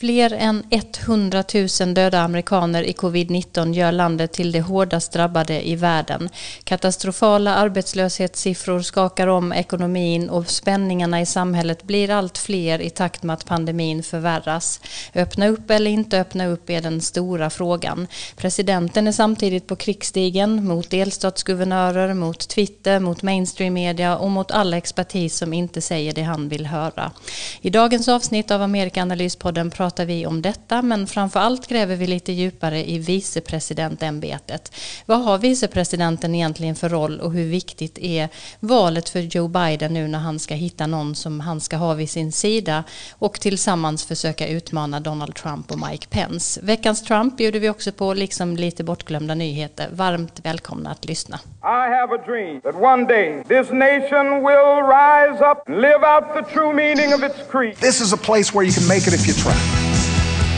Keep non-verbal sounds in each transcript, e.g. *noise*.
Fler än 100 000 döda amerikaner i covid-19 gör landet till det hårdast drabbade i världen. Katastrofala arbetslöshetssiffror skakar om ekonomin och spänningarna i samhället blir allt fler i takt med att pandemin förvärras. Öppna upp eller inte öppna upp är den stora frågan. Presidenten är samtidigt på krigsstigen mot delstatsguvernörer, mot Twitter, mot mainstream media och mot all expertis som inte säger det han vill höra. I dagens avsnitt av Amerikaanalyspodden pratar pratar vi om detta, men framför allt gräver vi lite djupare i vicepresidentämbetet. Vad har vicepresidenten egentligen för roll och hur viktigt är valet för Joe Biden nu när han ska hitta någon som han ska ha vid sin sida och tillsammans försöka utmana Donald Trump och Mike Pence. Veckans Trump bjuder vi också på, liksom lite bortglömda nyheter. Varmt välkomna att lyssna. I have a dream that one day this nation will rise up and live out the true meaning of its creed. This is a place where you can make it if you try.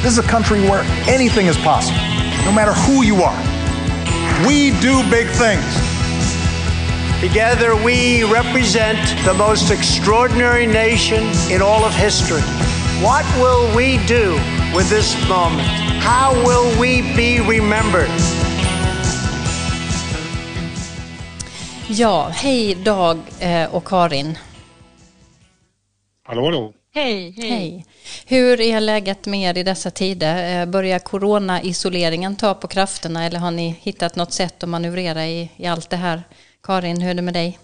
This is a country where anything is possible, no matter who you are. We do big things. Together, we represent the most extraordinary nation in all of history. What will we do with this moment? How will we be remembered? Ja, hej Dag eh, och Karin. Hallå, hallå. Hej, hej. hej. Hur är läget med er i dessa tider? Eh, börjar corona-isoleringen ta på krafterna eller har ni hittat något sätt att manövrera i, i allt det här? Karin, hur är det med dig?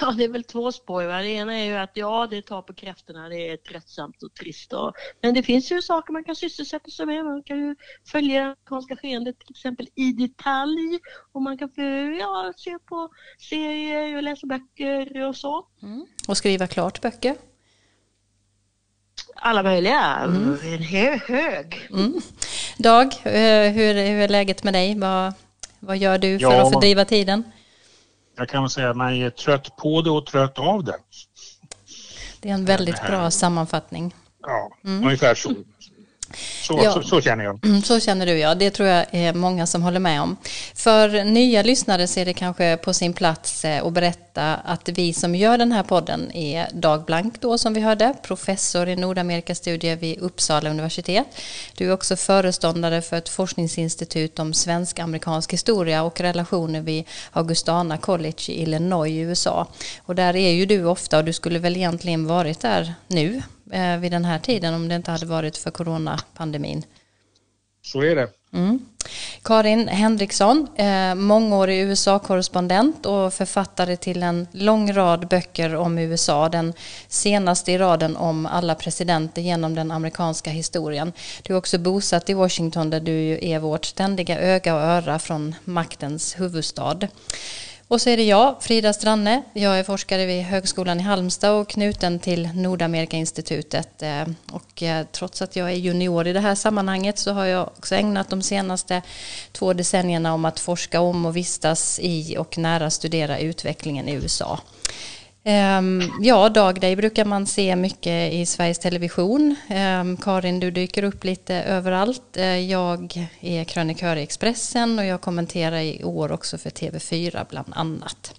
Ja, det är väl två spår. Det ena är ju att ja, det tar på krafterna, det är tröttsamt och trist. Och, men det finns ju saker man kan sysselsätta sig med. Man kan ju följa det amerikanska skeendet till exempel i detalj och man kan ja, se på serier och läsa böcker och så. Mm. Och skriva klart böcker? Alla möjliga. Mm. En hö hög. Mm. Dag, eh, hur, hur är läget med dig? Vad, vad gör du för ja, att fördriva tiden? Jag kan väl säga att man är trött på det och trött av det. Det är en väldigt bra sammanfattning. Ja, mm. ungefär så. Så, ja. så, så, känner jag. Mm, så känner du ja, det tror jag är många som håller med om. För nya lyssnare så är det kanske på sin plats eh, att berätta att vi som gör den här podden är Dag Blank då som vi hörde, professor i Nordamerikastudier vid Uppsala universitet. Du är också föreståndare för ett forskningsinstitut om svensk-amerikansk historia och relationer vid Augustana College i Illinois i USA. Och där är ju du ofta och du skulle väl egentligen varit där nu eh, vid den här tiden om det inte hade varit för coronapandemin. Så är det. Mm. Karin Henriksson, eh, mångårig USA-korrespondent och författare till en lång rad böcker om USA. Den senaste i raden om alla presidenter genom den amerikanska historien. Du är också bosatt i Washington där du är vårt ständiga öga och öra från maktens huvudstad. Och så är det jag, Frida Stranne. Jag är forskare vid Högskolan i Halmstad och knuten till Nordamerikainstitutet. Eh, och eh, trots att jag är junior i det här sammanhanget så har jag också ägnat de senaste två decennierna om att forska om och vistas i och nära studera utvecklingen i USA. Um, ja, Dag, dig brukar man se mycket i Sveriges Television. Um, Karin, du dyker upp lite överallt. Uh, jag är krönikör i Expressen och jag kommenterar i år också för TV4 bland annat.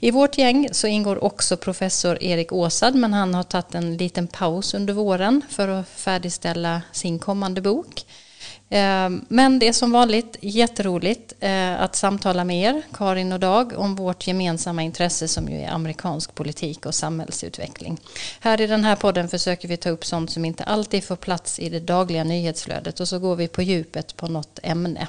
I vårt gäng så ingår också professor Erik Åsad men han har tagit en liten paus under våren för att färdigställa sin kommande bok. Ehm, men det är som vanligt jätteroligt eh, att samtala med er, Karin och Dag, om vårt gemensamma intresse som ju är amerikansk politik och samhällsutveckling. Här i den här podden försöker vi ta upp sånt som inte alltid får plats i det dagliga nyhetsflödet och så går vi på djupet på något ämne.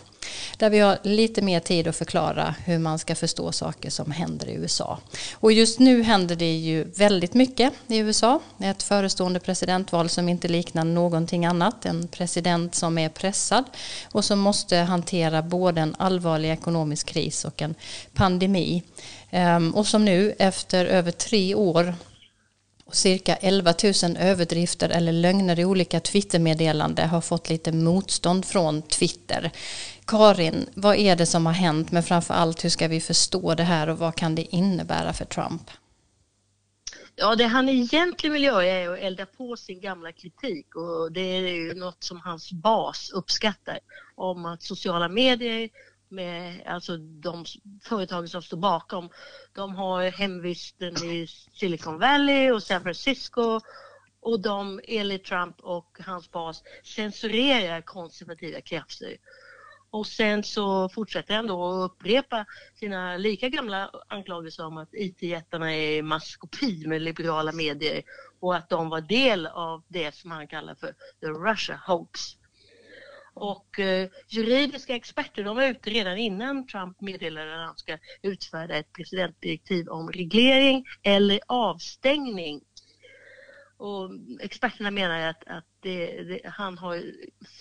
Där vi har lite mer tid att förklara hur man ska förstå saker som händer i USA. Och just nu händer det ju väldigt mycket i USA. Ett förestående presidentval som inte liknar någonting annat. En president som är pressad och som måste hantera både en allvarlig ekonomisk kris och en pandemi. Ehm, och som nu efter över tre år och cirka 11 000 överdrifter eller lögner i olika Twittermeddelande har fått lite motstånd från Twitter. Karin, vad är det som har hänt? Men framför allt, hur ska vi förstå det här och vad kan det innebära för Trump? Ja, det han egentligen vill göra är att elda på sin gamla kritik och det är ju något som hans bas uppskattar om att sociala medier med alltså de företag som står bakom, de har hemvisten i Silicon Valley och San Francisco och de enligt Trump och hans bas censurerar konservativa krafter. Och sen så fortsätter han då att upprepa sina lika gamla anklagelser om att IT-jättarna är maskopi med liberala medier och att de var del av det som han kallar för the Russia hoax. Och eh, juridiska experter de var ute redan innan Trump meddelade att han ska utfärda ett presidentdirektiv om reglering eller avstängning och experterna menar att, att det, det, han har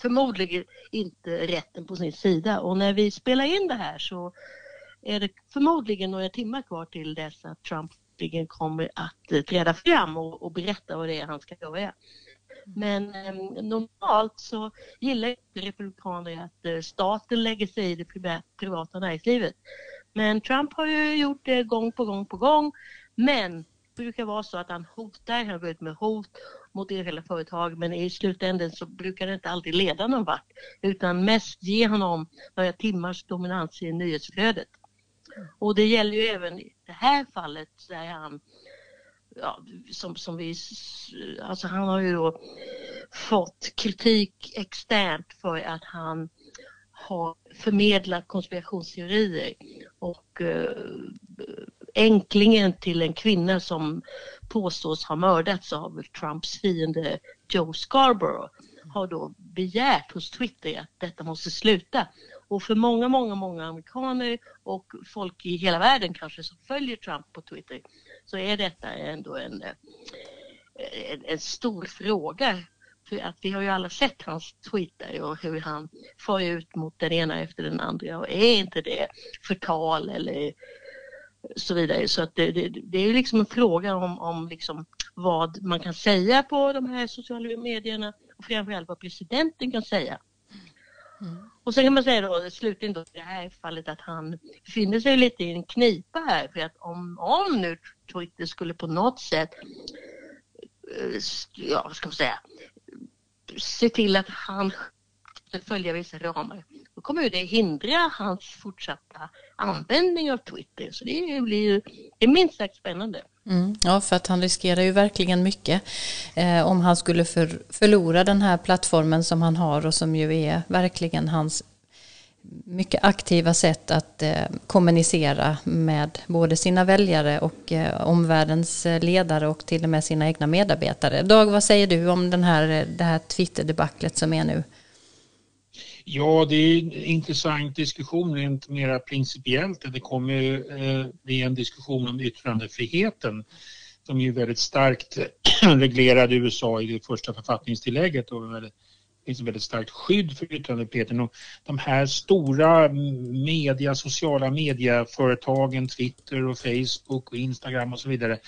förmodligen inte rätten på sin sida och när vi spelar in det här så är det förmodligen några timmar kvar till dess att Trump kommer att eh, träda fram och, och berätta vad det är han ska göra. Men eh, normalt så gillar inte republikaner att eh, staten lägger sig i det privata näringslivet. Men Trump har ju gjort det gång på gång på gång. Men brukar vara så att han hotar, han går ut med hot mot enskilda företag men i slutändan så brukar det inte alltid leda någon vart utan mest ge honom några timmars dominans i nyhetsflödet. Och det gäller ju även i det här fallet där han Ja, som, som vi, alltså han har ju då fått kritik externt för att han har förmedlat konspirationsteorier och eh, änklingen till en kvinna som påstås ha mördats av Trumps fiende Joe Scarborough har då begärt hos Twitter att detta måste sluta. Och för många, många, många amerikaner och folk i hela världen kanske som följer Trump på Twitter så är detta ändå en, en, en stor fråga. För att vi har ju alla sett hans Twitter och hur han far ut mot den ena efter den andra och är inte det förtal eller så vidare. Så att det, det, det är liksom en fråga om, om liksom vad man kan säga på de här sociala medierna och framförallt vad presidenten kan säga. Mm. Och sen kan man säga då slutligen då i det här fallet att han befinner sig lite i en knipa här för att om, om nu Twitter skulle på något sätt eh, ja, vad ska man säga se till att han följa vissa ramar då kommer det hindra hans fortsatta användning av Twitter. Så det blir det är minst sagt spännande. Mm, ja, för att han riskerar ju verkligen mycket eh, om han skulle för, förlora den här plattformen som han har och som ju är verkligen hans mycket aktiva sätt att eh, kommunicera med både sina väljare och eh, omvärldens eh, ledare och till och med sina egna medarbetare. Dag, vad säger du om den här, eh, det här Twitter-debaclet som är nu? Ja, det är en intressant diskussion rent mera principiellt. Det kommer ju eh, bli en diskussion om yttrandefriheten som är väldigt starkt *clears throat* reglerad i USA i det första författningstillägget och väldigt, det finns ett väldigt starkt skydd för yttrandefriheten. Och de här stora media, sociala medieföretagen, Twitter och Facebook och Instagram och så vidare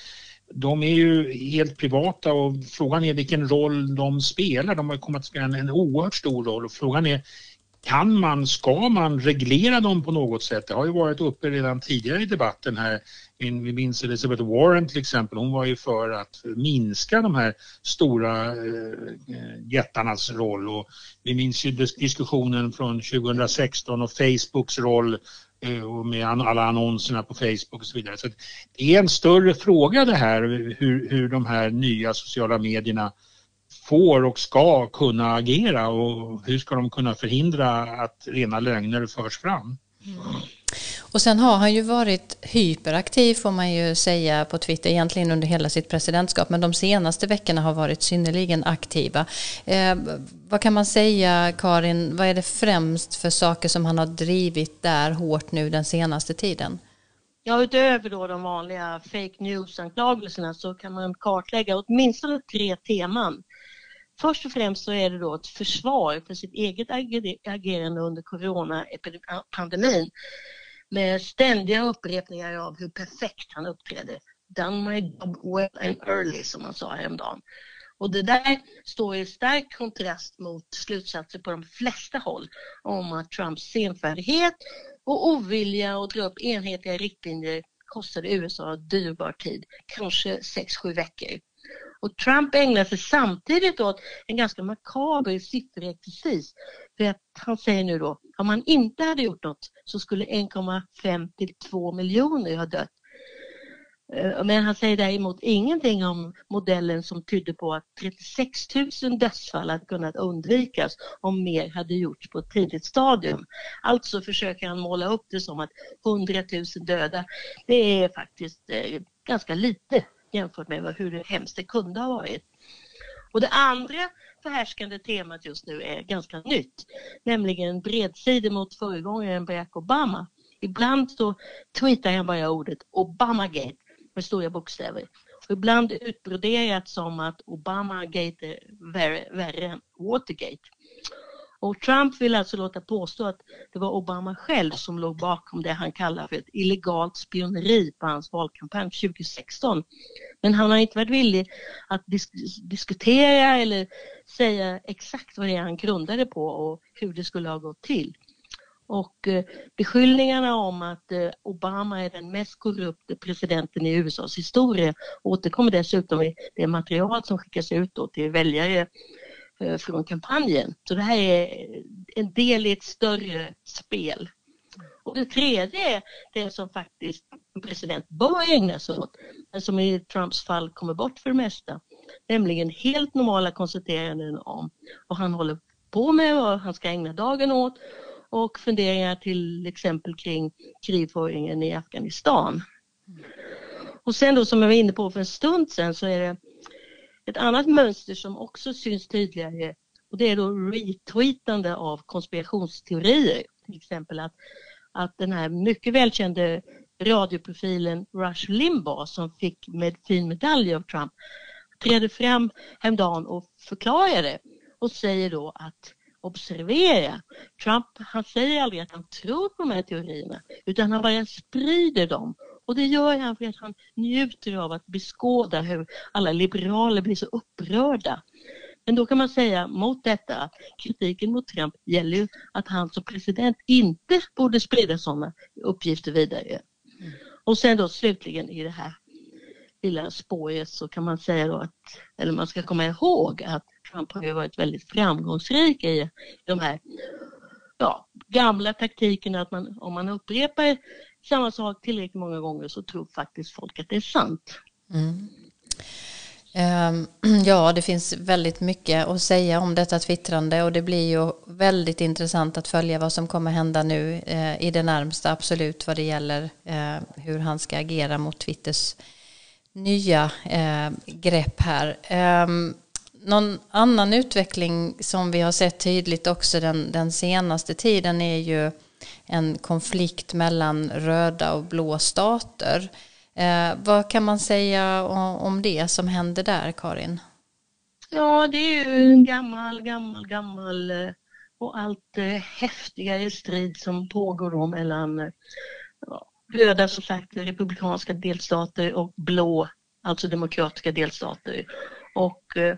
de är ju helt privata och frågan är vilken roll de spelar. De har kommit att spela en oerhört stor roll och frågan är kan man, ska man reglera dem på något sätt? Det har ju varit uppe redan tidigare i debatten här. Vi minns Elizabeth Warren till exempel, hon var ju för att minska de här stora eh, jättarnas roll och vi minns ju diskussionen från 2016 och Facebooks roll eh, och med alla annonserna på Facebook och så vidare. Så det är en större fråga det här hur, hur de här nya sociala medierna får och ska kunna agera och hur ska de kunna förhindra att rena lögner förs fram. Mm. Och sen har han ju varit hyperaktiv får man ju säga på Twitter egentligen under hela sitt presidentskap men de senaste veckorna har varit synnerligen aktiva. Eh, vad kan man säga Karin, vad är det främst för saker som han har drivit där hårt nu den senaste tiden? Ja, utöver då de vanliga fake news-anklagelserna så kan man kartlägga åtminstone tre teman. Först och främst så är det då ett försvar för sitt eget agerande under coronapandemin med ständiga upprepningar av hur perfekt han uppträdde. Done my job well and early som han sa häromdagen. Och det där står i stark kontrast mot slutsatser på de flesta håll om att Trumps senfärdighet och ovilja att dra upp enhetliga riktlinjer kostade USA dyrbar tid, kanske 6-7 veckor. Och Trump ägnar sig samtidigt åt en ganska makaber sifferexercis. För att han säger nu då, om man inte hade gjort något så skulle 1,5 till 2 miljoner ha dött. Eh, men han säger däremot ingenting om modellen som tydde på att 36 000 dödsfall hade kunnat undvikas om mer hade gjorts på ett tidigt stadium. Alltså försöker han måla upp det som att 100 000 döda, det är faktiskt eh, ganska lite jämfört med hur hemskt det kunde ha varit. Och det andra förhärskande temat just nu är ganska nytt, nämligen bredsidor mot föregångaren Barack Obama. Ibland så tweetar han bara ordet Obamagate med stora bokstäver. Och ibland utbroderat som att Obamagate är värre, värre än Watergate. Och Trump vill alltså låta påstå att det var Obama själv som låg bakom det han kallar för ett illegalt spioneri på hans valkampanj 2016. Men han har inte varit villig att disk diskutera eller säga exakt vad det är han grundade på och hur det skulle ha gått till. Och eh, beskyllningarna om att eh, Obama är den mest korrupte presidenten i USAs historia återkommer dessutom i det material som skickas ut till väljare Eh, från kampanjen. Så det här är en del i ett större spel. Och det tredje är det som faktiskt en president bör ägna sig åt, men som i Trumps fall kommer bort för det mesta. Nämligen helt normala konstateranden om vad han håller på med, vad han ska ägna dagen åt och funderingar till exempel kring krigföringen i Afghanistan. Och sen då som jag var inne på för en stund sedan så är det ett annat mönster som också syns tydligare och det är då retweetande av konspirationsteorier. Till exempel att, att den här mycket välkände radioprofilen Rush Limbaugh som fick med fin medalj av Trump trädde fram häromdagen och förklarade och säger då att observera, Trump han säger aldrig att han tror på de här teorierna utan han bara sprider dem och det gör han för att han njuter av att beskåda hur alla liberaler blir så upprörda. Men då kan man säga mot detta att kritiken mot Trump gäller ju att han som president inte borde sprida sådana uppgifter vidare. Mm. Och sen då slutligen i det här lilla spåret så kan man säga då att, eller man ska komma ihåg att Trump har ju varit väldigt framgångsrik i de här ja, gamla taktikerna att man, om man upprepar samma sak tillräckligt många gånger så tror faktiskt folk att det är sant. Mm. Ehm, *clears throat* ja, det finns väldigt mycket att säga om detta twittrande och det blir ju väldigt intressant att följa vad som kommer hända nu eh, i det närmsta, absolut vad det gäller eh, hur han ska agera mot Twitters nya eh, grepp här. Ehm, någon annan utveckling som vi har sett tydligt också den, den senaste tiden är ju en konflikt mellan röda och blå stater. Eh, vad kan man säga om, det som händer där, Karin? Ja, det är ju en gammal, gammal, gammal eh, och allt eh, häftigare strid som pågår då mellan röda, som sagt, republikanska delstater och blå, alltså demokratiska delstater. Och eh,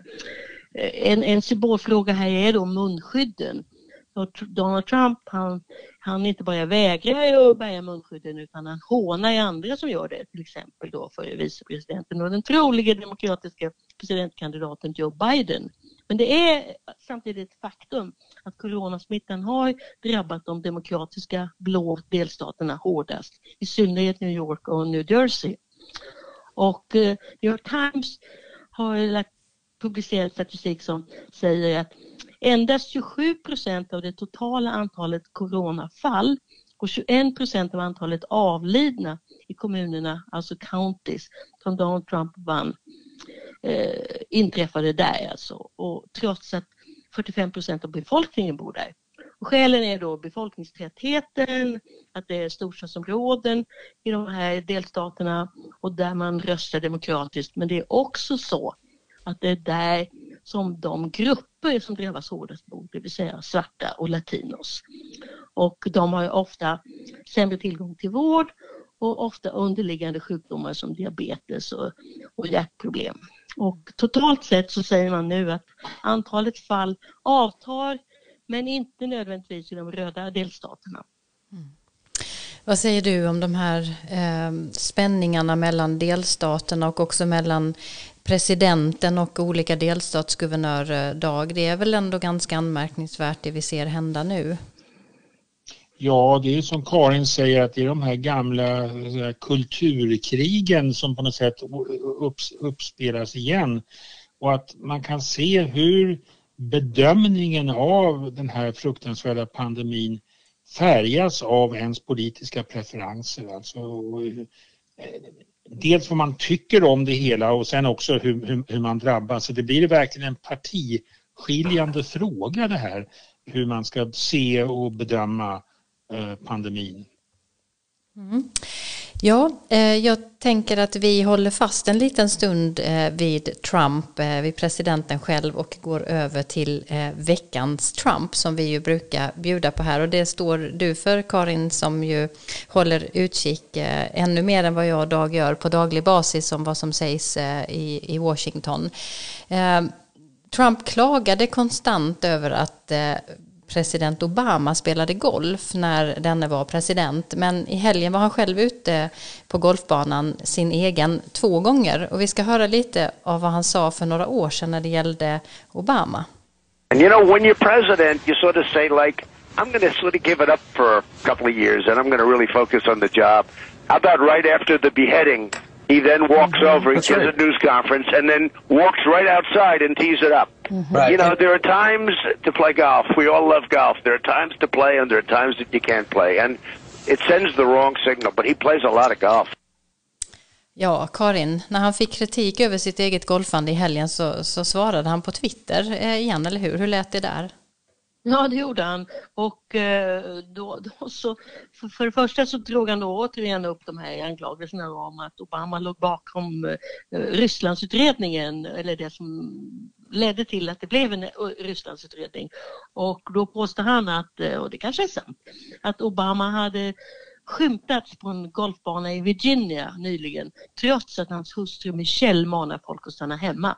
en, en symbolfråga här är då munskydden. Donald Trump han, han inte bara vägrar att bära munskydden utan han hånar andra som gör det, till exempel då för vicepresidenten och den troliga demokratiska presidentkandidaten Joe Biden. Men det är samtidigt ett faktum att coronasmittan har drabbat de demokratiska blå delstaterna hårdast, i synnerhet New York och New Jersey. Och eh, New York Times har lagt publicerat statistik som säger att endast 27 procent av det totala antalet coronafall och 21 procent av antalet avlidna i kommunerna, alltså counties, som Donald Trump vann, eh, inträffade där alltså. Och trots att 45 procent av befolkningen bor där. Och skälen är då befolkningstätheten, att det är storstadsområden i de här delstaterna och där man röstar demokratiskt. Men det är också så att det är där som de grupper som drabbas hårdast bor, det vill säga svarta och latinos. Och de har ofta sämre tillgång till vård och ofta underliggande sjukdomar som diabetes och, och hjärtproblem. Och totalt sett så säger man nu att antalet fall avtar men inte nödvändigtvis i de röda delstaterna. Mm. Vad säger du om de här eh, spänningarna mellan delstaterna och också mellan presidenten och olika delstatsguvernörer eh, Dag? Det är väl ändå ganska anmärkningsvärt det vi ser hända nu? Ja, det är som Karin säger att det är de här gamla kulturkrigen som på något sätt upps, uppspelas igen och att man kan se hur bedömningen av den här fruktansvärda pandemin färgas av ens politiska preferenser. Alltså, eh, dels vad man tycker om det hela och sen också hur, hur, hur man drabbas. Så det blir verkligen en partiskiljande fråga det här, hur man ska se och bedöma eh, pandemin. Mm. Ja, eh, jag tänker att vi håller fast en liten stund eh, vid Trump, eh, vid presidenten själv och går över till veckans Trump som vi ju brukar bjuda på här och det står du för Karin som ju håller utkik ännu mer än vad jag och Dag gör på daglig basis om vad som sägs i, Washington. Trump klagade konstant över att president Obama spelade golf när denne var president. Men i helgen var han själv ute på golfbanan, sin egen, två gånger. Och vi ska höra lite av vad han sa för några år sedan när det gällde Obama. And you know, when you're president, you sort of say like, I'm going to sort of give it up for a couple of years and I'm going to really focus on the job. How about right after the beheading, he then walks mm-hmm. over and gives right. a news conference and then walks right outside and tees it up. Mm-hmm. Right. You know, there are times to play golf. We all love golf. There are times to play and there are times that you can't play. And it sends the wrong signal, but he plays a lot of golf. Ja, Karin, när han fick kritik över sitt eget golfande i helgen så, så svarade han på Twitter eh, igen, eller hur? Hur lät det där? Ja, det gjorde han. Och eh, då, då så, för, för det första så drog han då återigen upp de här anklagelserna om att Obama låg bakom eh, Rysslandsutredningen, eller det som ledde till att det blev en eh, Rysslandsutredning. Och då påstår han att, eh, och det kanske är sant, att Obama hade skymtats på en golfbana i Virginia nyligen trots att hans hustru Michelle manar folk att stanna hemma.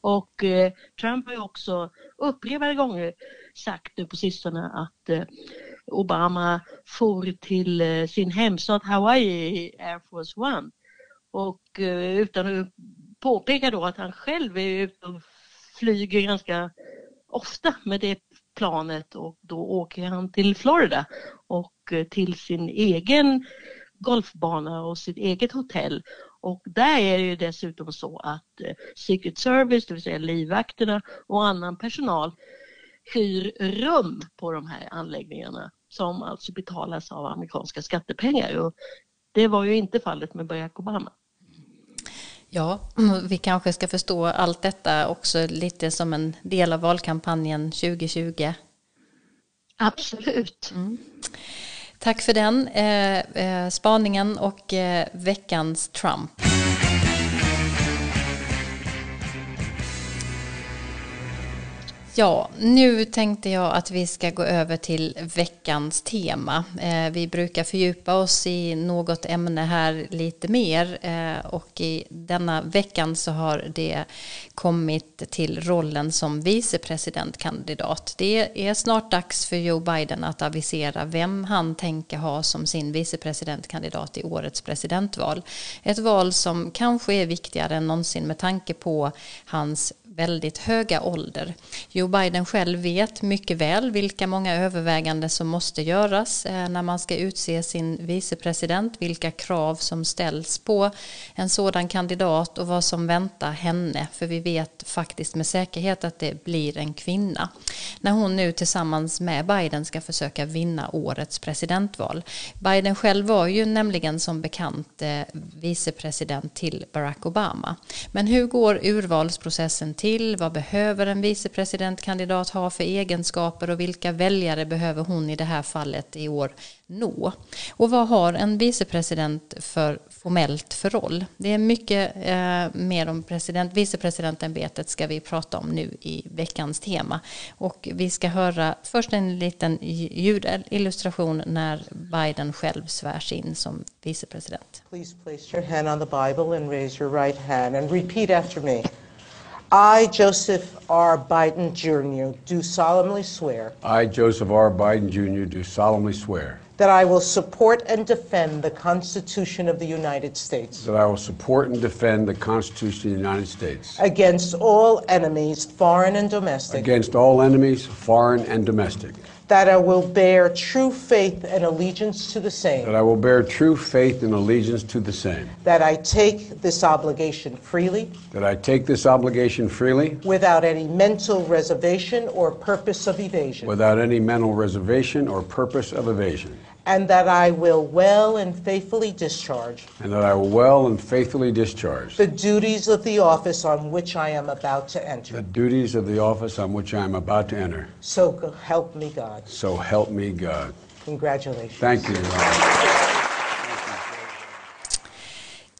Och eh, Trump har ju också upprepade gånger sagt nu på sistone att eh, Obama for till eh, sin hemstad Hawaii i Air Force One och eh, utan att påpeka då att han själv är ute och flyger ganska ofta med det planet och då åker han till Florida och eh, till sin egen golfbana och sitt eget hotell. Och där är det ju dessutom så att eh, Secret Service, det vill säga livvakterna och annan personal hyr rum på de här anläggningarna som alltså betalas av amerikanska skattepengar. Och det var ju inte fallet med Barack Obama. Ja, vi kanske ska förstå allt detta också lite som en del av valkampanjen 2020. Absolut. Mm. Tack för den eh, eh, spaningen och eh, veckans Trump. Ja, nu tänkte jag att vi ska gå över till veckans tema. Eh, vi brukar fördjupa oss i något ämne här lite mer eh, och i denna veckan så har det kommit till rollen som vicepresidentkandidat. Det är snart dags för Joe Biden att avisera vem han tänker ha som sin vicepresidentkandidat i årets presidentval. Ett val som kanske är viktigare än någonsin med tanke på hans väldigt höga ålder. Joe Biden själv vet mycket väl vilka många överväganden som måste göras eh, när man ska utse sin vicepresident, vilka krav som ställs på en sådan kandidat och vad som väntar henne. För vi vet faktiskt med säkerhet att det blir en kvinna. När hon nu tillsammans med Biden ska försöka vinna årets presidentval. Biden själv var ju nämligen som bekant eh, vicepresident till Barack Obama. Men hur går urvalsprocessen till? Vad behöver en vicepresidentkandidat ha för egenskaper och vilka väljare behöver hon i det här fallet i år nå? Och vad har en vicepresident för formellt för roll? Det är mycket eh, mer om president, vicepresidentämbetet ska vi prata om nu i veckans tema. Och vi ska höra först en liten ljudillustration när Biden själv svärs in som vicepresident. Please place your hand on the Bible and raise your right hand and repeat after me. I, Joseph R. Biden Jr., do solemnly swear. I, Joseph R. Biden Jr., do solemnly swear. That I will support and defend the Constitution of the United States. That I will support and defend the Constitution of the United States. Against all enemies, foreign and domestic. Against all enemies, foreign and domestic that I will bear true faith and allegiance to the same, that I will bear true faith and allegiance to the same, that I take this obligation freely. That I take this obligation freely. Without any mental reservation or purpose of evasion, without any mental reservation or purpose of evasion, and that I will well and faithfully discharge and that I will well and faithfully discharge the duties of the office on which I am about to enter. the enter. duties of the office on which I am about to enter. So go- help me God. So help me God. Congratulations. Thank you. Your Honor.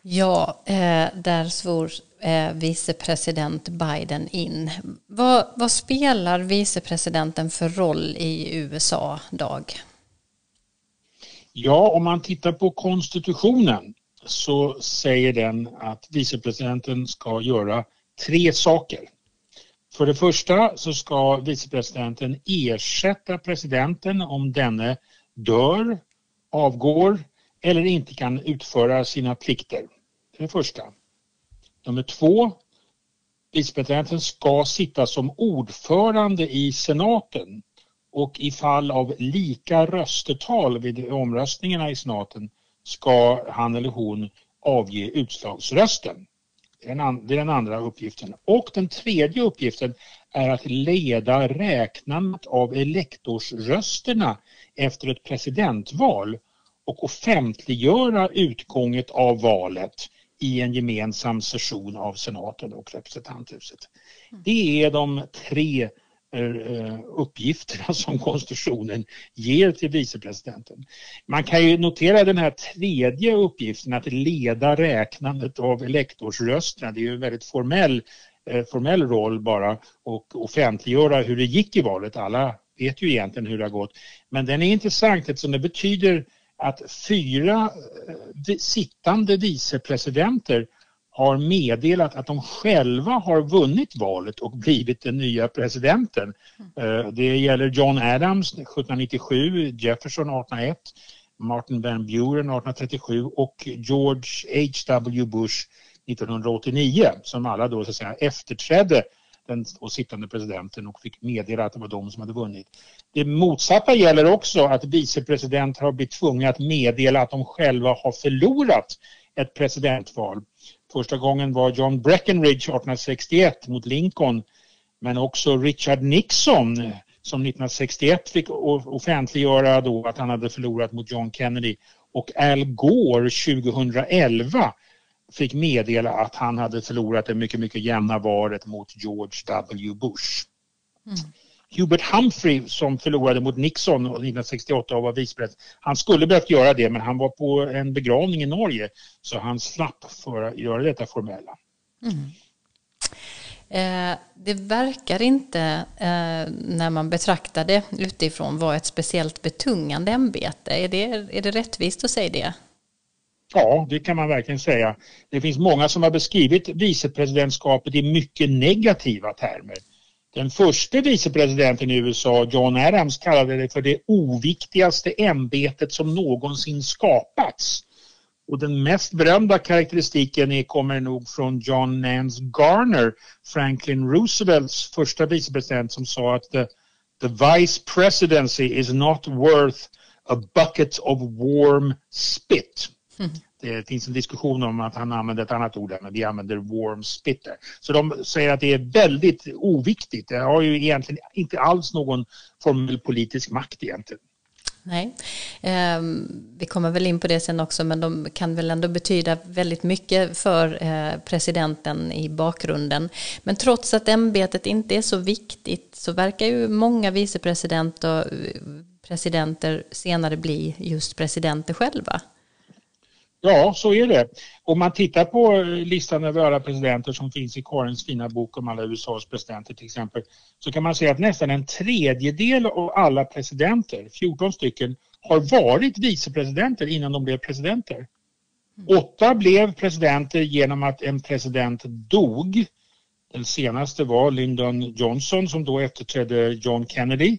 Ja, eh, där svor eh, vicepresident Biden in. Vad, vad spelar vicepresidenten för roll i USA, Dag? Ja, om man tittar på konstitutionen så säger den att vicepresidenten ska göra tre saker. För det första så ska vicepresidenten ersätta presidenten om denne dör, avgår eller inte kan utföra sina plikter. Det är det första. Nummer två, vicepresidenten ska sitta som ordförande i senaten och i fall av lika röstetal vid omröstningarna i senaten ska han eller hon avge utslagsrösten. Det är den andra uppgiften. Och den tredje uppgiften är att leda räknandet av elektorsrösterna efter ett presidentval och offentliggöra utgånget av valet i en gemensam session av senaten och representanthuset. Det är de tre Eh, eh, uppgifterna *laughs* som konstitutionen ger till vicepresidenten. Man kan ju notera den här tredje uppgiften att leda räknandet av elektorsrösterna. Det är ju en väldigt formell, eh, formell roll bara och offentliggöra hur det gick i valet. Alla vet ju egentligen hur det har gått. Men den är intressant eftersom det betyder att fyra sittande vicepresidenter har meddelat att de själva har vunnit valet och blivit den nya presidenten. Eh, Det gäller John Adams 1797, Jefferson 1801, Martin Van Buren 1837 och George H.W. Bush 1989 som alla då så att säga efterträdde den sittande presidenten och fick meddela att det var de som hade vunnit. Det motsatta gäller också att vicepresidenter har blivit tvungna att meddela att de själva har förlorat ett presidentval. Första gången var John Breckinridge 1861 mot Lincoln men också Richard Nixon som 1961 fick offentliggöra då att han hade förlorat mot John Kennedy och Al Gore 2011 fick meddela att han hade förlorat det mycket, mycket jämna valet mot George W. Bush. Mm. Hubert Humphrey som förlorade mot Nixon 1968 och var vicepresident. Han skulle behövt göra det men han var på en begravning i Norge så han slapp för att göra detta formella. Eh, det verkar inte, eh, när man betraktar det utifrån, vara ett speciellt betungande ämbete. Är det, är det rättvist att säga det? Ja, det kan man verkligen säga. Det finns många som har beskrivit vicepresidentskapet i mycket negativa termer. Den första vicepresidenten i USA, John Adams, kallade det för det oviktigaste ämbetet som någonsin skapats. Och den mest berömda karaktäristiken är, kommer nog från John Nance Garner, Franklin Roosevelts första vicepresident som sa att the, the vice presidency is not worth a bucket of warm spit. Hmm. Eh, det finns en diskussion om att han använder ett annat ord men vi använder warm spitter. Så de säger att det är väldigt oviktigt. Det har ju egentligen inte alls någon formell politisk makt egentligen. Nej, ehm, vi kommer väl in på det sen också, men de kan väl ändå betyda väldigt mycket för eh, presidenten i bakgrunden. Men trots att ämbetet inte är så viktigt så verkar ju många vicepresidenter och eh, presidenter senare bli just presidenter själva. Ja, så är det. Om man tittar på listan över alla presidenter som finns i Karins fina bok om alla USAs presidenter till exempel, så kan man säga att nästan en tredjedel av alla presidenter, 14 stycken, har varit vicepresidenter innan de blev presidenter. Åtta blev presidenter genom att en president dog. Den senaste var Lyndon Johnson som då efterträdde John Kennedy.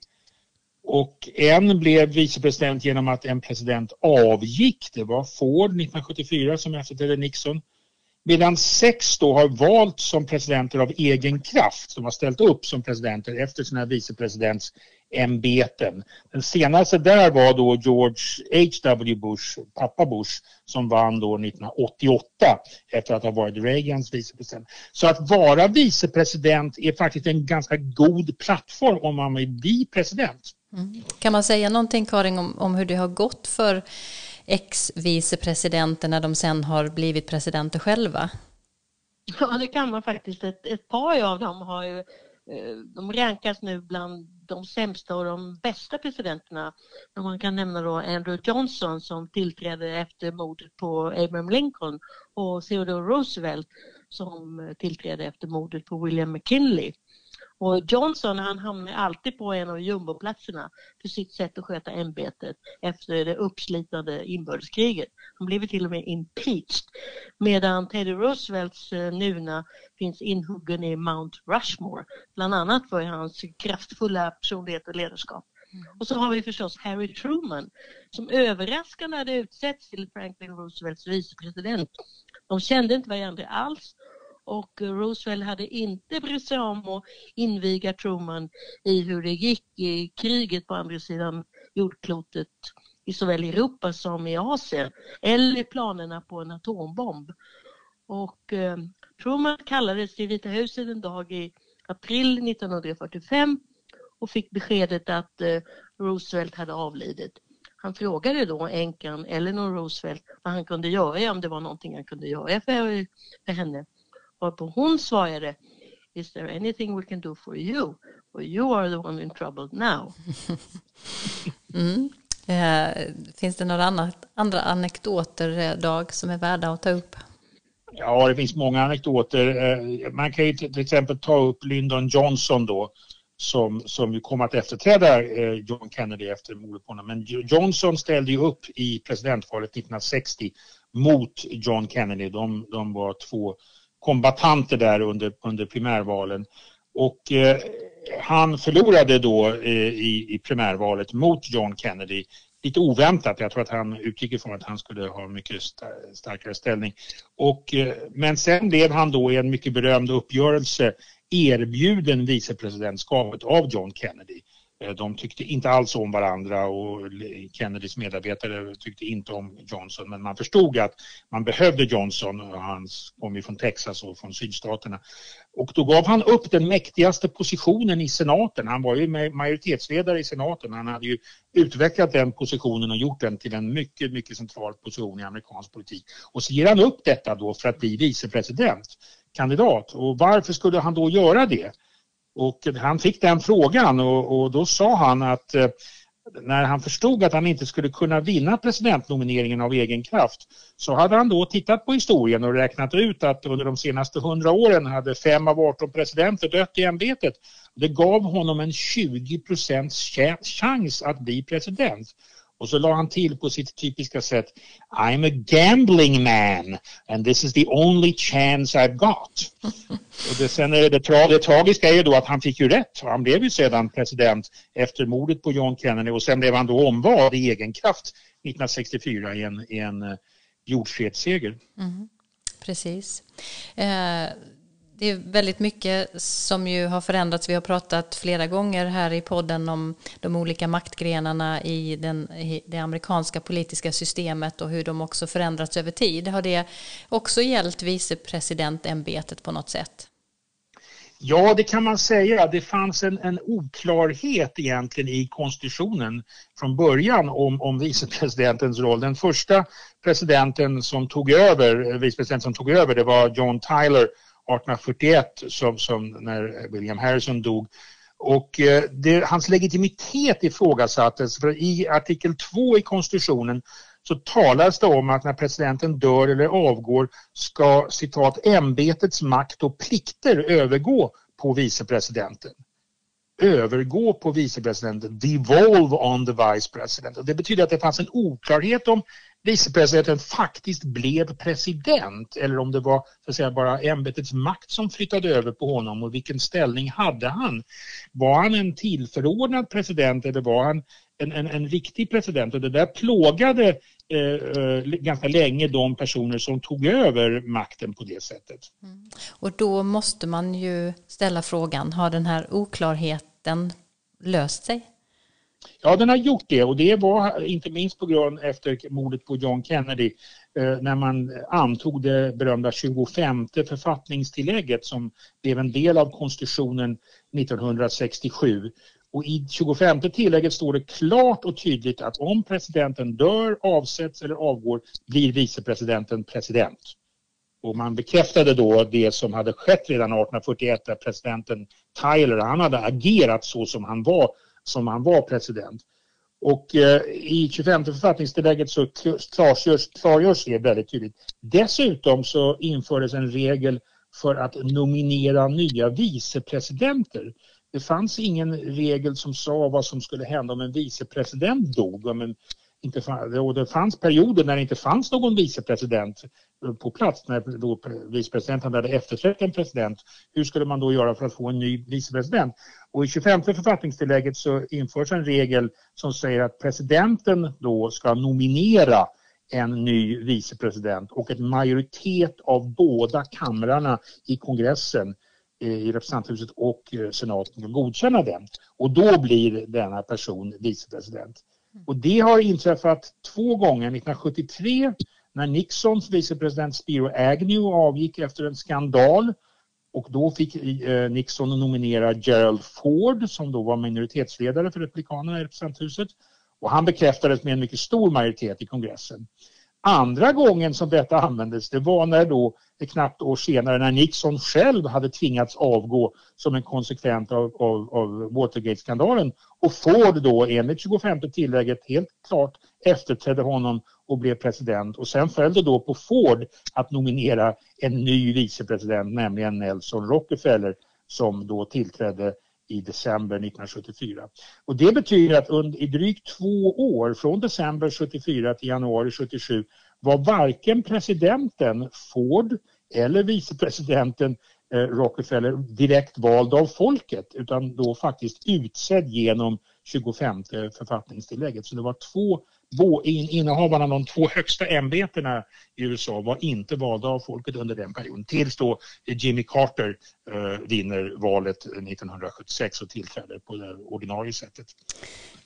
Och en blev vicepresident genom att en president avgick. Det var Ford 1974 som efterträdde Nixon. Medan sex då har valt som presidenter av egen kraft, som har ställt upp som presidenter efter sina vicepresidents ämbeten. Den senaste där var då George H.W. Bush, pappa Bush, som vann då 1988 efter att ha varit Reagans vicepresident. Så att vara vicepresident är faktiskt en ganska god plattform om man vill bli president. Mm. Kan man säga någonting Karin om, om hur det har gått för ex-vicepresidenter när de sen har blivit presidenter själva? Ja, det kan man faktiskt. Ett, ett par av dem har ju, eh, de rankas nu bland de sämsta och de bästa presidenterna. Man kan nämna då Andrew Johnson som tillträdde efter mordet på Abraham Lincoln och Theodore Roosevelt som tillträdde efter mordet på William McKinley. Och Johnson han hamnar alltid på en av jumboplatserna för sitt sätt att sköta ämbetet efter det uppslitande inbördeskriget. Han blev till och med impeached. Medan Teddy Roosevelts eh, nuna finns inhuggen i Mount Rushmore. Bland annat för hans kraftfulla personlighet och ledarskap. Och så har vi förstås Harry Truman som överraskande hade utsetts till Franklin Roosevelts vicepresident. De kände inte varandra alls och Roosevelt hade inte brytt sig om att inviga Truman i hur det gick i kriget på andra sidan jordklotet i såväl Europa som i Asien eller planerna på en atombomb. Och eh, Truman kallades till Vita huset en dag i april 1945 och fick beskedet att eh, Roosevelt hade avlidit. Han frågade då änkan Eleanor Roosevelt vad han kunde göra, om det var någonting han kunde göra för, för henne. Varpå hon svarade Is there anything we can do for you? For you are the one in trouble now. *laughs* mm. eh, finns det några annat, andra anekdoter, eh, Dag, som är värda att ta upp? Ja, det finns många anekdoter. Eh, man kan ju till exempel ta upp Lyndon Johnson då som, som ju kom att efterträda eh, John Kennedy efter mordet på honom. Men Johnson ställde ju upp i presidentvalet 1960 mot John Kennedy. De, de var två kombatanter där under, under primärvalen. Och eh, han förlorade då eh, i, i primärvalet mot John Kennedy lite oväntat. Jag tror att han utgick ifrån att han skulle ha mycket starkare ställning. Och, eh, men sen blev han då i en mycket berömd uppgörelse erbjuden vicepresidentskapet av John Kennedy. Eh, de tyckte inte alls om varandra och Kennedys medarbetare tyckte inte om Johnson men man förstod att man behövde Johnson. och Han kom ju från Texas och från sydstaterna. Och då gav han upp den mäktigaste positionen i senaten. Han var ju majoritetsledare i senaten. Han hade ju utvecklat den positionen och gjort den till en mycket, mycket central position i amerikansk politik. Och så ger han upp detta då för att bli vicepresidentkandidat. Och varför skulle han då göra det? Och han fick den frågan och, och då sa han att eh, när han förstod att han inte skulle kunna vinna presidentnomineringen av egen kraft så hade han då tittat på historien och räknat ut att under de senaste hundra åren hade fem av 18 presidenter dött i ämbetet. Det gav honom en 20 procents chans att bli president. Och så la han till på sitt typiska sätt I'm a gambling man and this is the only chance I've got. *laughs* och det, sen är det, tra det tragiska är ju då att han fick ju rätt. Han blev ju sedan president efter mordet på John Kennedy och sen blev han då omvald i egen kraft 1964 i en, i en uh, jordskredsseger. Mm. Precis. Eh, det är väldigt mycket som ju har förändrats. Vi har pratat flera gånger här i podden om de olika maktgrenarna i, den, i det amerikanska politiska systemet och hur de också förändrats över tid. Har det också gällt vicepresidentämbetet på något sätt? Ja, det kan man säga. Det fanns en, en oklarhet egentligen i konstitutionen från början om, om vicepresidentens roll. Den första presidenten som tog över, vicepresidenten som tog över, det var John Tyler 1841 som, som när William Harrison dog. Och eh, det, hans legitimitet ifrågasattes för i artikel 2 i konstitutionen så talas det om att när presidenten dör eller avgår ska citat ämbetets makt och plikter övergå på vicepresidenten. Övergå på vicepresidenten, devolve on the vice president. Och det betyder att det fanns en oklarhet om vicepresidenten faktiskt blev president eller om det var så att säga, bara ämbetets makt som flyttade över på honom och vilken ställning hade han? Var han en tillförordnad president eller var han en, en, en riktig president och det där plågade eh, eh ganska länge de personer som tog över makten på det sättet. Mm. Och då måste man ju ställa frågan, har den här oklarheten den löst sig? Ja, den har gjort det och det var inte minst på grund efter mordet på John Kennedy eh, när man antog det berömda 25 författningstillägget som blev en del av konstitutionen 1967. Och i 25 tillägget står det klart och tydligt att om presidenten dör, avsätts eller avgår blir vicepresidenten president. Och man bekräftade då det som hade skett redan 1841 där presidenten Tyler, han hade agerat så som han var som han var president. Och eh, i 25 författningstillägget så klargörs, klargörs det väldigt tydligt. Dessutom så infördes en regel för att nominera nya vicepresidenter. Det fanns ingen regel som sa vad som skulle hända om en vicepresident dog. Om en inte fann, och det fanns perioder när det inte fanns någon vicepresident på plats, när då vicepresidenten hade efterträtt en president. Hur skulle man då göra för att få en ny vicepresident? Och i 25 författningstillägget så införs en regel som säger att presidenten då ska nominera en ny vicepresident och en majoritet av båda kamrarna i kongressen eh, i representanthuset och eh, senaten godkänna den. Och då blir denna person vicepresident. Och det har inträffat två gånger, 1973 när Nixons vicepresident Spiro Agnew avgick efter en skandal och då fick eh, Nixon nominera Gerald Ford som då var minoritetsledare för Republikanerna i representanthuset och han bekräftades med en mycket stor majoritet i kongressen. Andra gången som detta användes det var när då ett knappt år senare när Nixon själv hade tvingats avgå som en konsekvens av, av, av Watergate-skandalen och Ford då enligt 25 tillägget helt klart efterträdde honom och blev president. Och sen följde då på Ford att nominera en ny vicepresident nämligen Nelson Rockefeller som då tillträdde i december 1974. Och det betyder att under, i drygt två år, från december 74 till januari 77, var varken presidenten Ford eller vicepresidenten eh, Rockefeller direkt vald av folket utan då faktiskt utsedd genom 25 författningstillägget. Så det var två innehavarna av de två högsta ämbetena i USA var inte valda av folket under den perioden tills då Jimmy Carter eh, vinner valet 1976 och tillträder på det ordinarie sättet.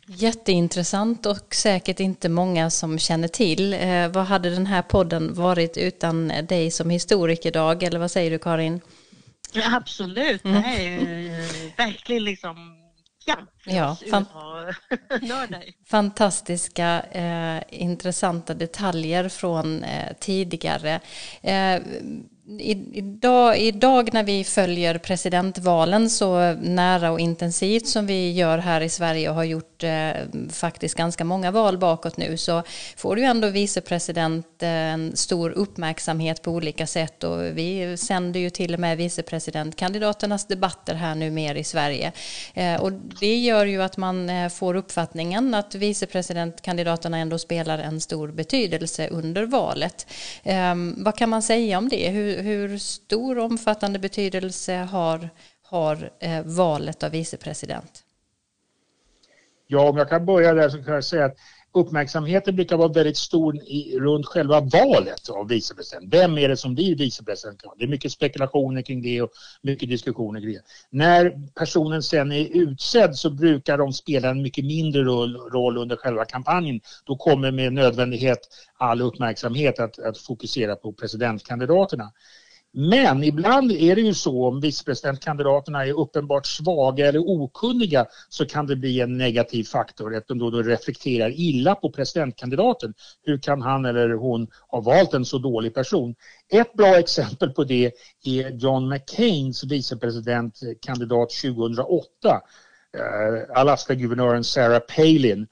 Jätteintressant och säkert inte många som känner till. Eh, vad hade den här podden varit utan dig som historiker Dag, eller vad säger du Karin? Absolut, mm. det här är ju verkligen liksom Ja, fan *laughs* fantastiska eh, intressanta detaljer från eh, tidigare. Eh, Idag, idag när vi följer presidentvalen så nära och intensivt som vi gör här i Sverige och har gjort eh, faktiskt ganska många val bakåt nu så får ju ändå vicepresident eh, en stor uppmärksamhet på olika sätt och vi sänder ju till och med vicepresidentkandidaternas debatter här nu mer i Sverige. Eh, och det gör ju att man eh, får uppfattningen att vicepresidentkandidaterna ändå spelar en stor betydelse under valet. Eh, vad kan man säga om det? Hur, hur, stor omfattande betydelse har, har eh, valet av vicepresident? Ja, om jag kan börja där så kan jag säga att uppmärksamheten brukar vara väldigt stor i, runt själva valet av vicepresident. Vem är det som blir vicepresident? Det är mycket spekulationer kring det och mycket diskussioner kring det. När personen sen är utsedd så brukar de spela en mycket mindre roll, roll under själva kampanjen. Då kommer med nödvändighet all uppmärksamhet att, att fokusera på presidentkandidaterna. Men ibland är det ju så om vicepresidentkandidaterna är uppenbart svaga eller okunniga så kan det bli en negativ faktor eftersom då, då reflekterar illa på presidentkandidaten. Hur kan han eller hon ha valt en så dålig person? Ett bra exempel på det är John McCains vicepresidentkandidat 2008. Eh, Alaska-guvernören Sarah Palin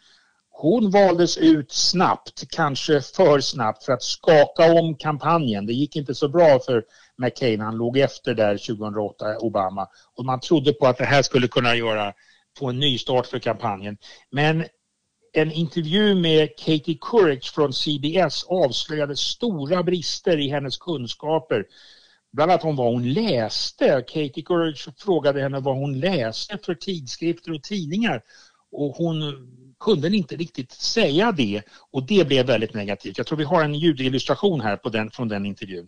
hon valdes ut snabbt, kanske för snabbt för att skaka om kampanjen. Det gick inte så bra för McCain, han låg efter där 2008, Obama. Och man trodde på att det här skulle kunna göra, få en ny start för kampanjen. Men en intervju med Katie Couric från CBS avslöjade stora brister i hennes kunskaper. Bland annat om vad hon läste. Katie Couric frågade henne vad hon läste för tidskrifter och tidningar. Och hon kunde inte riktigt säga det och det blev väldigt negativt. Jag tror vi har en ljudillustration här på den, från den intervjun.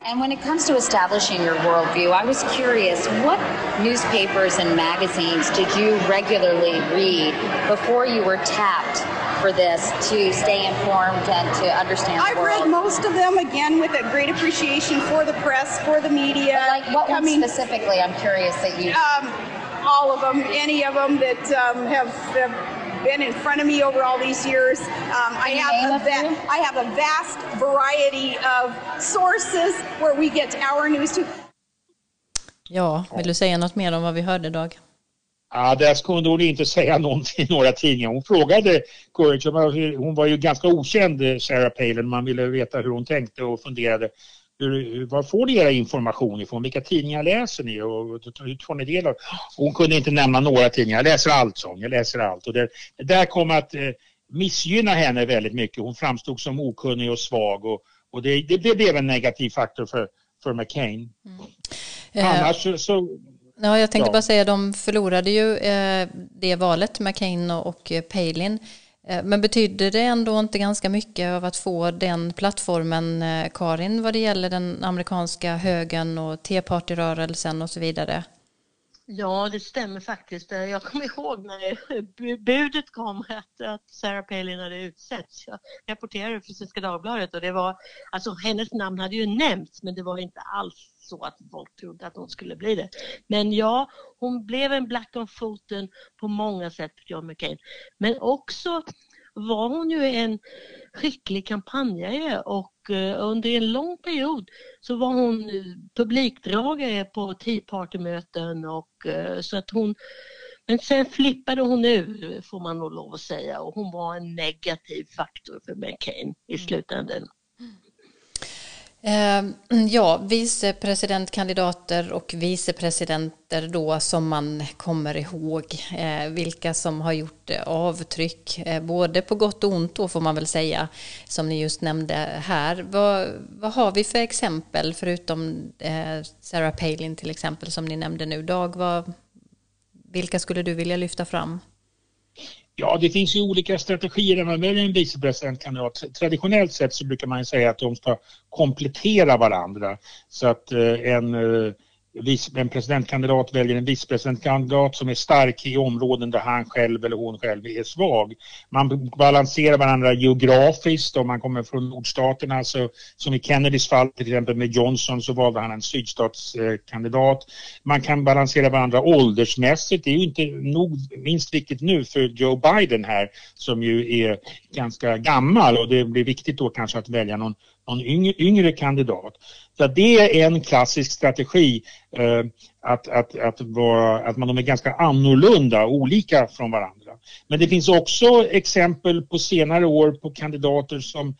And when it comes to establishing your worldview, I was curious what newspapers and magazines did you regularly read before you were tapped for this to stay informed and to understand I've read most of them again with a great appreciation for the press, for the media. But like what ones specifically? I'm curious that you. Um, all of them, any of them that um, have, have, been in front of me over all these years. Um, I have a va- I have a vast variety of sources where we get our news to. Ja, vill du säga något mer om vad vi hörde Dag? Ja, där kunde hon inte säga *laughs* någonting i några tidningar. Hon frågade Courage, hon var ju ganska okänd Sarah Palin, man ville veta hur hon tänkte och funderade. Hur, var får ni era information ifrån? Vilka tidningar läser ni och hur får ni del av? Hon kunde inte nämna några tidningar. Jag läser allt, sång. Jag läser allt. Och det, det där kom att eh, missgynna henne väldigt mycket. Hon framstod som okunnig och svag och, och det, det, det blev en negativ faktor för, för McCain. Mm. Annars så, så Ja, jag tänkte ja. bara säga de förlorade ju eh, det valet, McCain och eh, Palin. Eh, men betyder det ändå inte ganska mycket av att få den plattformen, eh, Karin, vad det gäller den amerikanska högern och Tea-partyrörelsen och så vidare? Ja, det stämmer faktiskt. Jag kommer ihåg när budet kom att, att Sarah Palin hade utsetts. Jag rapporterade för Svenska Dagbladet och det var, alltså hennes namn hade ju nämnts men det var inte alls så att folk trodde att hon skulle bli det. Men ja, hon blev en black on foten på många sätt, John McCain. Men också var hon ju en skicklig kampanjare och eh, under en lång period så var hon publikdragare på Tea Party-möten och eh, så att hon men sen flippade hon ur får man nog lov att säga och hon var en negativ faktor för McCain i mm. slutändan. Ehm, *clears throat* ja, vicepresidentkandidater och vicepresidenter då som man kommer ihåg. Eh, vilka som har gjort eh, avtryck, eh, både på gott och ont då får man väl säga, som ni just nämnde här. Vad, vad har vi för exempel, förutom Sarah Palin till exempel, som ni nämnde nu? Dag, vad, vilka skulle du vilja lyfta fram? Ja, det finns ju olika strategier när man väljer en vicepresidentkandidat. Traditionellt sett så brukar man säga att de ska komplettera varandra. Så att eh, en eh, en presidentkandidat väljer en vicepresidentkandidat som är stark i områden där han själv eller hon själv är svag. Man balanserar varandra geografiskt om man kommer från nordstaterna. Så, som i Kennedys fall till exempel med Johnson så valde han en sydstatskandidat. Man kan balansera varandra åldersmässigt. Det är ju inte nog minst viktigt nu för Joe Biden här som ju är ganska gammal och det blir viktigt då kanske att välja någon någon yngre, yngre kandidat. Så det är en klassisk strategi eh, att, att, att, vara, att man, de är ganska annorlunda, olika från varandra. Men det finns också exempel på senare år på kandidater som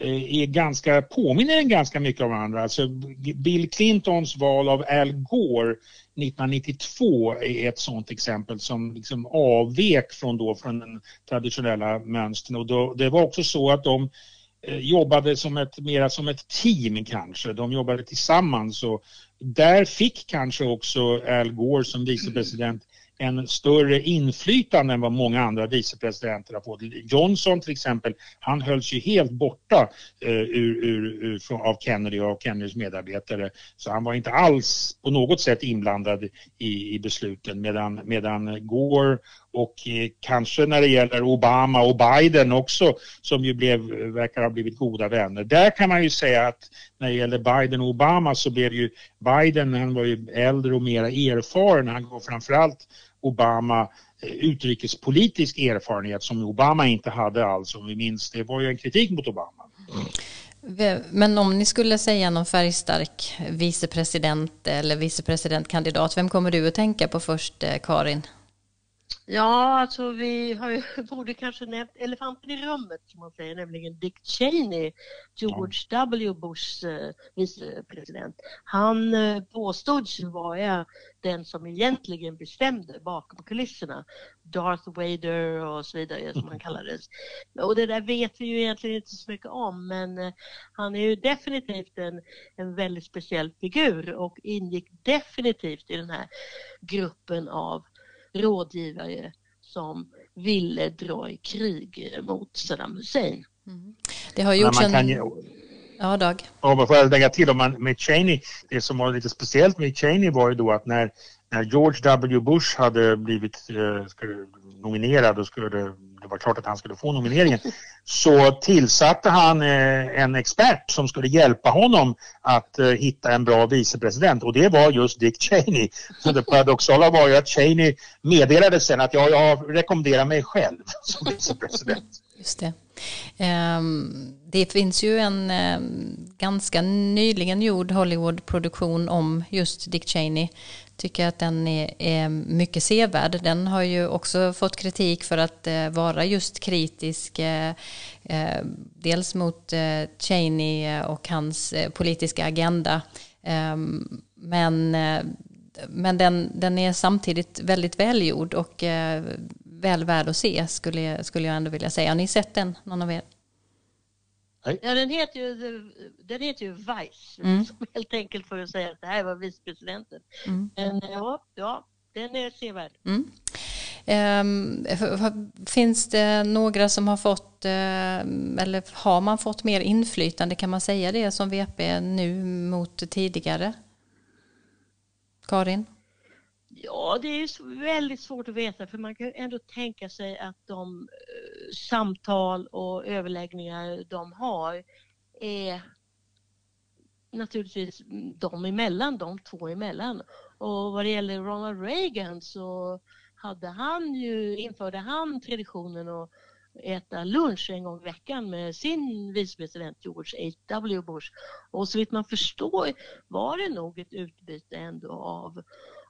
eh, är ganska, påminner ganska mycket om varandra. Alltså Bill Clintons val av Al Gore 1992 är ett sådant exempel som liksom avvek från, då, från den traditionella mönstren. Och då, det var också så att de Eh, jobbade som ett, mera som ett team kanske. De jobbade tillsammans och där fick kanske också Al Gore som vicepresident en större inflytande än vad många andra vicepresidenter har fått. Johnson till exempel, han hölls ju helt borta eh, ur, ur, ur, av Kennedy och Kennedys medarbetare. Så han var inte alls på något sätt inblandad i, i besluten medan, medan Gore och eh, kanske när det gäller Obama och Biden också som ju blev, verkar ha blivit goda vänner. Där kan man ju säga att när det gäller Biden och Obama så blev ju Biden, han var ju äldre och mer erfaren, han går framförallt Obama eh, utrikespolitisk erfarenhet som Obama inte hade alls om vi minns. Det var ju en kritik mot Obama. Men om ni skulle säga någon färgstark vicepresident eller vicepresidentkandidat, vem kommer du att tänka på först, eh, Karin? Ja, alltså vi har ju, *laughs* borde kanske nämnt elefanten i rummet som man säger, nämligen Dick Cheney, George ja. W Bushs eh, vicepresident. Han eh, påstods vara den som egentligen bestämde bakom kulisserna. Darth Vader och så vidare som han *laughs* kallades. Och det där vet vi ju egentligen inte så mycket om men eh, han är ju definitivt en, en väldigt speciell figur och ingick definitivt i den här gruppen av rådgivare som ville dra i krig mot Saddam Hussein. Mm. Det har gjorts en... Kan... Ja, Dag. Ja, man får lägga till om man med Cheney, det som var lite speciellt med Cheney var ju då att när, när George W. Bush hade blivit eh, nominerad och skulle, det var klart att han skulle få nomineringen, så tillsatte han eh, en expert som skulle hjälpa honom att eh, hitta en bra vicepresident och det var just Dick Cheney. Så det paradoxala var ju att Cheney meddelade sen att ja, jag rekommenderar mig själv *laughs* som vicepresident. Just det. Ehm, det finns ju en ehm, ganska nyligen gjord Hollywood-produktion om just Dick Cheney. Tycker att den är, mycket sevärd. Den har ju också fått kritik för att eh, vara just kritisk. Eh, eh dels mot eh, Cheney eh, och hans politiska agenda. Ehm, men men den, den är samtidigt väldigt välgjord och väl värd att se skulle, skulle jag ändå vilja säga. Har ni sett den, någon av er? Ja, den heter ju, den heter ju Vice, mm. *laughs* helt enkelt för att säga att det här var vicepresidenten. Mm. Men ja, ja, den är sevärd. Mm. Um, finns det några som har fått, uh, eller har man fått mer inflytande, kan man säga det som VP nu mot tidigare? Karin? Ja, det är väldigt svårt att veta för man kan ändå tänka sig att de eh, samtal och överläggningar de har är naturligtvis de emellan, de två emellan. Och vad det gäller Ronald Reagan så hade han ju, införde han traditionen att äta lunch en gång i veckan med sin vicepresident George H.W. Bush. Och så vitt man förstår var det nog ett utbyte ändå av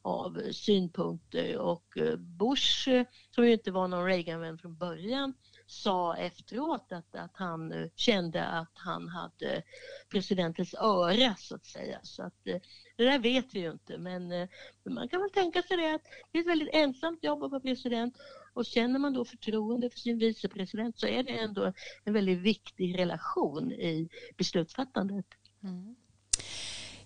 av synpunkter och eh, Bush, som ju inte var någon Reagan-vän från början, sa efteråt att, att han eh, kände att han hade presidentens öra så att säga. Så att, eh, det där vet vi ju inte men, men man kan väl tänka sig det att det är ett väldigt ensamt jobb att vara president och känner man då förtroende för sin vicepresident så är det ändå en väldigt viktig relation i beslutsfattandet. Mm.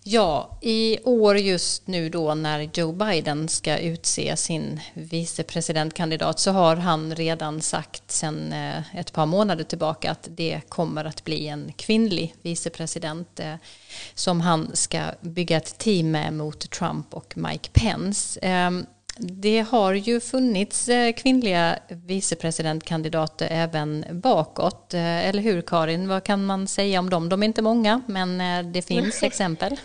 Ja, i år just nu då när Joe Biden ska utse sin vicepresidentkandidat så har han redan sagt sedan eh, ett par månader tillbaka att det kommer att bli en kvinnlig vicepresident eh, som han ska bygga ett team med mot Trump och Mike Pence. Ehm, det har ju funnits eh, kvinnliga vicepresidentkandidater även bakåt, eller hur Karin? Vad kan man säga om dem? De är inte många, men det finns *laughs* exempel.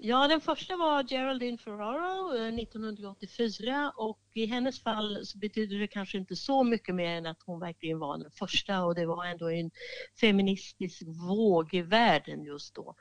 Ja, den första var Geraldine Ferraro 1984 eh, och i hennes fall så betyder det kanske inte så mycket mer än att hon verkligen var den första och det var ändå en feministisk våg i världen just då.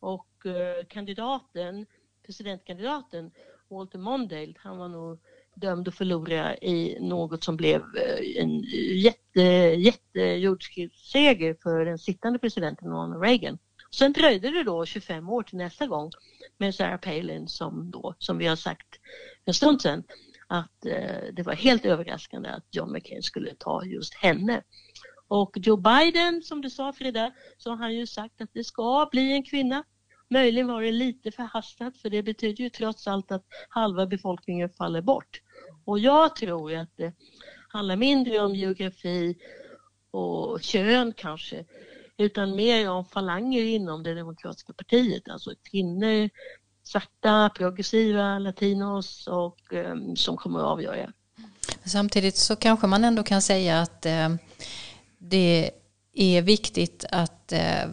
Och eh, kandidaten, presidentkandidaten Walter Mondale, han var nog dömd att förlora i något som blev eh, en jätte, jätte jordskredsseger för den sittande presidenten Ronald Reagan. Sen dröjde det då 25 år till nästa gång med Sarah Palin som då, som vi har sagt en stund sedan, att eh, det var helt överraskande att John McCain skulle ta just henne. Och Joe Biden, som du sa Frida, så har han ju sagt att det ska bli en kvinna. Möjligen var det lite förhastat för det betyder ju trots allt att halva befolkningen faller bort. Och jag tror att det handlar mindre om geografi och kön kanske utan mer om falanger inom det demokratiska partiet, alltså kvinnor, svarta, progressiva, latinos och um, som kommer att avgöra. Samtidigt så kanske man ändå kan säga att eh, det är viktigt att eh,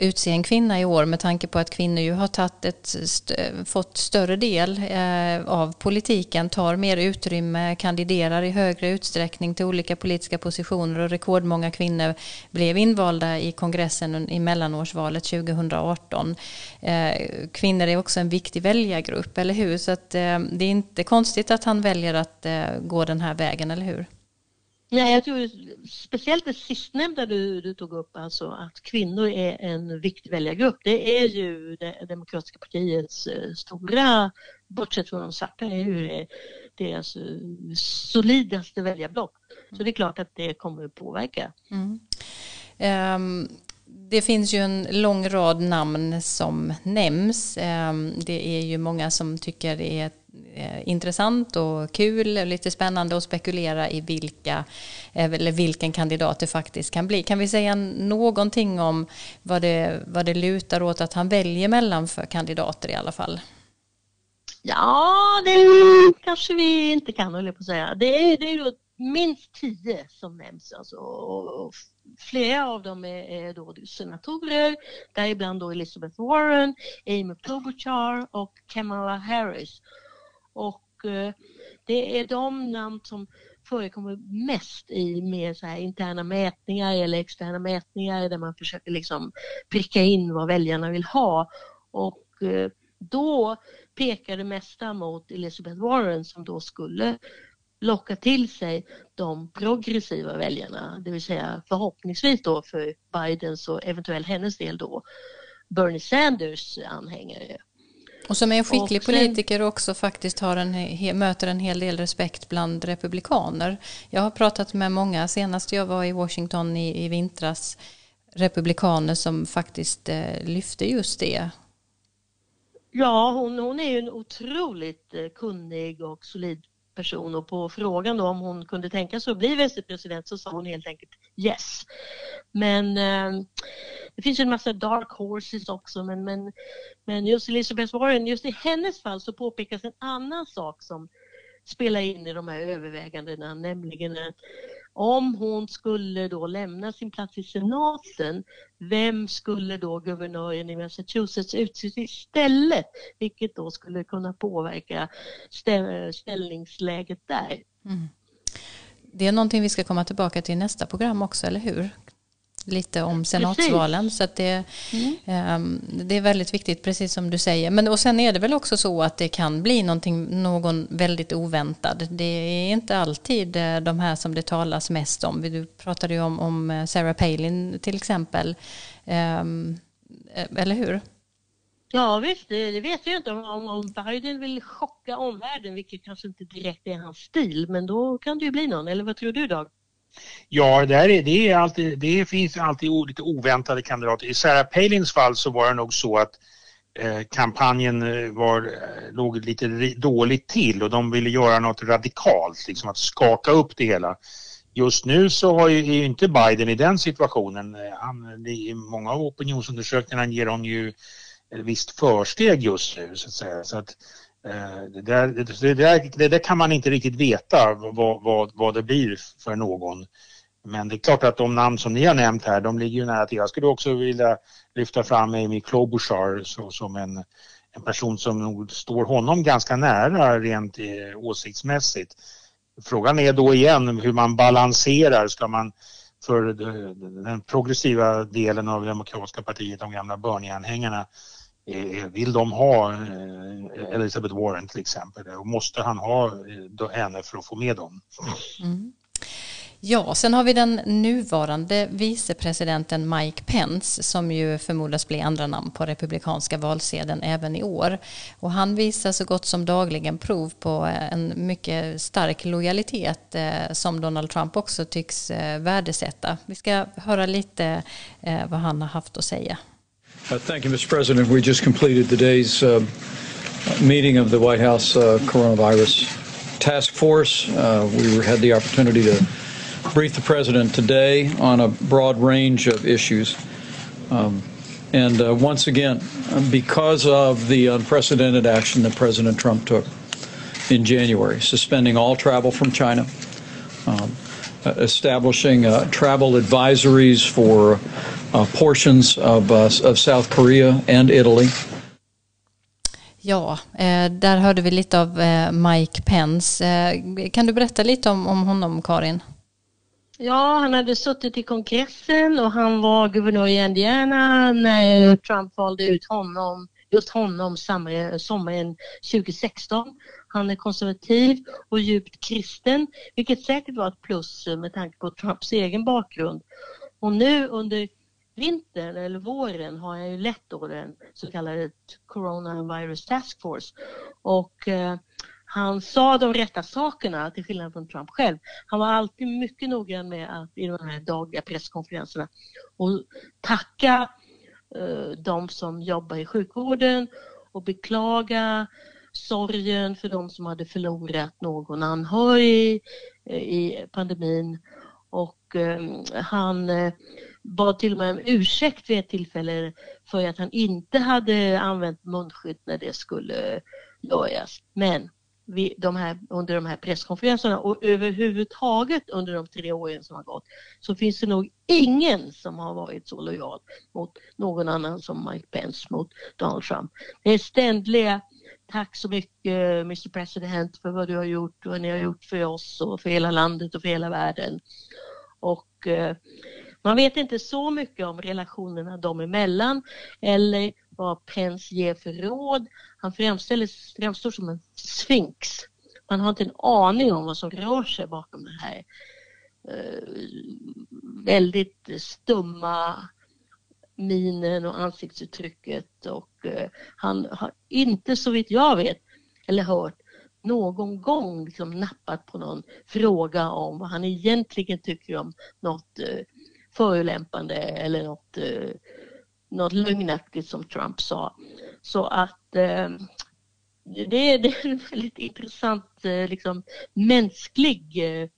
utse en kvinna i år med tanke på att kvinnor ju har tagit ett, st fått större del eh, av politiken, tar mer utrymme, kandiderar i högre utsträckning till olika politiska positioner och rekordmånga kvinnor blev invalda i kongressen i mellanårsvalet 2018. Eh, kvinnor är också en viktig väljargrupp, eller hur? Så att, eh, det är inte konstigt att han väljer att eh, gå den här vägen, eller hur? Nej, jag tror speciellt det sistnämnda du, du tog upp, alltså att kvinnor är en viktig väljargrupp. Det är ju det demokratiska partiets eh, stora, bortsett från de svarta, är ju deras eh, solidaste väljarblock. Så det är klart att det kommer att påverka. Mm. Um, det finns ju en lång rad namn som nämns. Um, det är ju många som tycker det är Eh, intressant och kul, lite spännande att spekulera i vilka, eh, eller vilken kandidat det faktiskt kan bli. Kan vi säga någonting om vad det, vad det lutar åt att han väljer mellan för kandidater i alla fall? Ja, det kanske vi inte kan, hålla på att säga. Det är, det är då minst tio som nämns. Alltså, och flera av dem är, är då senatorer, däribland då Elizabeth Warren, Amy Klobuchar och Kamala Harris. Och eh, det är de namn som förekommer mest i mer så här interna mätningar eller externa mätningar där man försöker liksom pricka in vad väljarna vill ha. Och eh, då pekar det mesta mot Elizabeth Warren som då skulle locka till sig de progressiva väljarna, det vill säga förhoppningsvis då för Bidens och eventuellt hennes del då Bernie Sanders anhängare. Och som är en skicklig sen, politiker också faktiskt har en, möter en hel del respekt bland republikaner. Jag har pratat med många, senast jag var i Washington i, i vintras, republikaner som faktiskt eh, lyfte just det. Ja, hon, hon är ju en otroligt eh, kunnig och solid person och på frågan om hon kunde tänka sig att bli vicepresident så sa hon helt enkelt yes. Men eh, det finns en massa dark horses också men, men, men just Elizabeth Warren, just i hennes fall så påpekas en annan sak som spelar in i de här övervägandena, nämligen att om hon skulle då lämna sin plats i senaten, vem skulle då guvernören i Massachusetts utse istället? Vilket då skulle kunna påverka ställningsläget där. Mm. Det är någonting vi ska komma tillbaka till i nästa program också, eller hur? lite om senatsvalen. Precis. Så att det, mm. eh, det är väldigt viktigt, precis som du säger. Men och sen är det väl också så att det kan bli någon väldigt oväntad. Det är inte alltid eh, de här som det talas mest om. Du pratade ju om, om eh, Sarah Palin till exempel. Eh, eller hur? Ja visst, det, vet jag inte om, om Biden vill chocka omvärlden, vilket kanske inte direkt är hans stil, men då kan det ju bli någon. Eller vad tror du Dag? Ja, det, är, det, är alltid, det finns alltid lite oväntade kandidater. I Sarah Palins fall så var det nog så att eh, kampanjen eh, var, eh, låg lite dåligt till och de ville göra något radikalt, liksom att skaka upp det hela. Just nu så har ju, är ju inte Biden i den situationen. Eh, han, det är många av opinionsundersökningarna ger honom ju ett visst försteg just nu så att säga. Så att, Eh, det där, det, där, det där kan man inte riktigt veta vad, vad, vad det blir för någon. Men det är klart att de namn som ni har nämnt här, de ligger ju nära till. Jag skulle också vilja lyfta fram Amy Klobuchar så, som en, en person som nog står honom ganska nära rent eh, åsiktsmässigt. Frågan är då igen hur man balanserar. Ska man för eh, den progressiva delen av det Demokratiska partiet, de gamla Bernie-anhängarna, Eh, vill de ha eh, Elizabeth Warren till exempel och måste han ha eh, henne för att få med dem? Mm. Ja, sen har vi den nuvarande vicepresidenten Mike Pence som ju förmodas bli andra namn på republikanska valsedeln även i år. Och han visar så gott som dagligen prov på en mycket stark lojalitet som Donald Trump också tycks värdesätta. Vi ska höra lite vad han har haft att säga. Uh, thank you, Mr. President. We just completed today's uh, meeting of the White House uh, Coronavirus Task Force. Uh, we had the opportunity to brief the President today on a broad range of issues. Um, and uh, once again, because of the unprecedented action that President Trump took in January, suspending all travel from China, um, establishing uh, travel advisories for uh, portions of, uh, of South Korea and Italy. Ja, eh, där hörde vi lite av eh, Mike Pence. Eh, kan du berätta lite om, om honom, Karin? Ja, han hade suttit i kongressen och han var guvernör i Indiana när Trump valde ut honom, just honom sommaren 2016. Han är konservativ och djupt kristen, vilket säkert var ett plus med tanke på Trumps egen bakgrund. Och nu under vintern eller våren har jag ju lett då den så kallade Coronavirus Task Force och eh, han sa de rätta sakerna till skillnad från Trump själv. Han var alltid mycket noggrann med att i de här dagliga presskonferenserna och tacka Eh, de som jobbar i sjukvården och beklaga sorgen för de som hade förlorat någon anhörig eh, i pandemin och eh, han bad till och med om ursäkt vid ett tillfälle för att han inte hade använt munskydd när det skulle göras. Men vid de här, under de här presskonferenserna och överhuvudtaget under de tre åren som har gått så finns det nog ingen som har varit så lojal mot någon annan som Mike Pence mot Donald Trump. Det är ständiga Tack så mycket Mr President för vad du har gjort och vad ni har gjort för oss och för hela landet och för hela världen. Och eh, man vet inte så mycket om relationerna dem emellan eller vad Pence ger för råd. Han framstår som en sfinx. Man har inte en aning om vad som rör sig bakom det här eh, väldigt stumma minen och ansiktsuttrycket och eh, han har inte så vitt jag vet eller hört någon gång liksom nappat på någon fråga om vad han egentligen tycker om något eh, förolämpande eller något, eh, något lögnaktigt som Trump sa. Så att eh, det, är, det är *laughs* en väldigt intressant eh, liksom, mänsklig eh,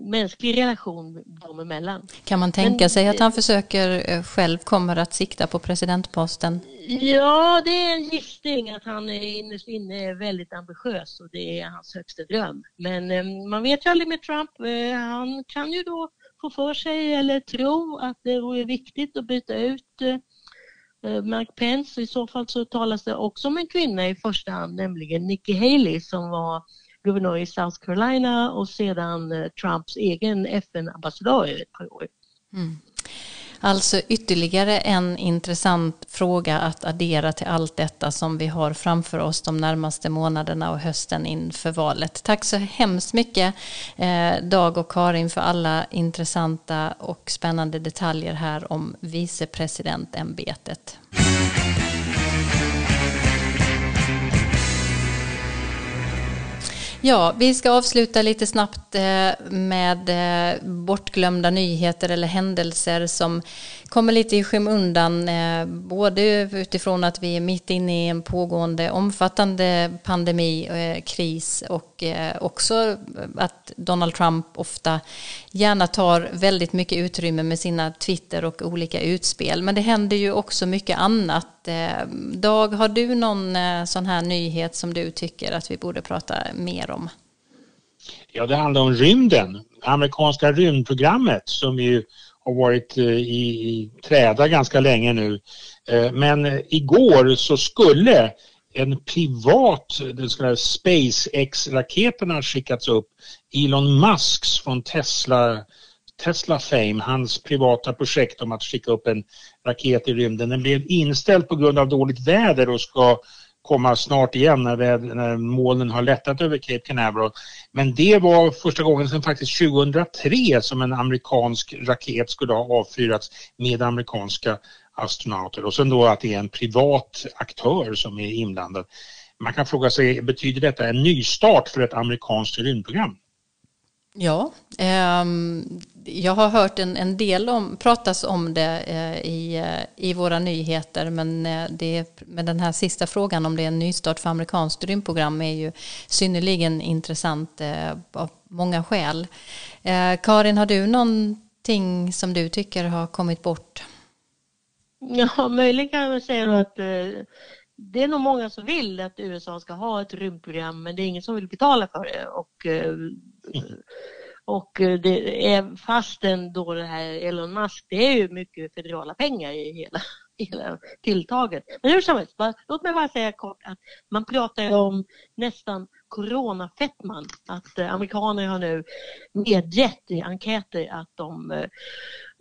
mänsklig relation dem emellan. Kan man tänka Men, sig att han försöker eh, själv kommer att sikta på presidentposten? Ja, det är en gissning att han är innerst inne väldigt ambitiös och det är hans högsta dröm. Men eh, man vet ju aldrig med Trump. Eh, han kan ju då få för sig eller tro att det vore viktigt att byta ut Eh, Mark Pence. I så fall så talas det också om en kvinna i första hand, nämligen Nikki Haley som var guvernör i South Carolina och sedan eh, Trumps egen FN-ambassadör i ett par år. Mm. Alltså ytterligare en intressant fråga att addera till allt detta som vi har framför oss de närmaste månaderna och hösten inför valet. Tack så hemskt mycket eh, Dag och Karin för alla intressanta och spännande detaljer här om vicepresidentämbetet. Ja, vi ska avsluta lite snabbt eh, med eh, bortglömda nyheter eller händelser som kommer lite i skymundan. Eh, både utifrån att vi är mitt inne i en pågående omfattande pandemi, eh, kris och eh, också att Donald Trump ofta gärna tar väldigt mycket utrymme med sina Twitter och olika utspel. Men det händer ju också mycket annat. Dag, har du någon sån här nyhet som du tycker att vi borde prata mer om? Ja, det handlar om rymden. Amerikanska rymdprogrammet som ju har varit eh, i, i träda ganska länge nu. Eh, men igår så skulle en privat, den så kallade SpaceX-raketen har skickats upp. Elon Musks från Tesla, Tesla Fame, hans privata projekt om att skicka upp en raket i rymden. Den blev inställd på grund av dåligt väder och ska komma snart igen när, det, när molnen har lättat över Cape Canaveral. Men det var första gången sedan faktiskt 2003 som en amerikansk raket skulle ha avfyrats med amerikanska astronauter och sen då att det är en privat aktör som är inblandad. Man kan fråga sig, betyder detta en nystart för ett amerikanskt rymdprogram? Ja, ehm, jag har hört en, en del om, pratas om det eh, i, eh, i våra nyheter men eh, det, med den här sista frågan om det är en nystart för amerikanskt rymdprogram är ju synnerligen intressant eh, av många skäl. Eh, Karin, har du någonting som du tycker har kommit bort? Ja, möjligen kan jag säga att eh, det är nog många som vill att USA ska ha ett rymdprogram men det är ingen som vill betala för det. Och, eh, och eh, det är fastän då det här Elon Musk, det är ju mycket federala pengar i hela, *laughs* hela tilltaget. Men hur som helst, låt mig bara säga kort att man pratar om nästan coronafettman. Att eh, amerikaner har nu medgett i enkäter att de eh,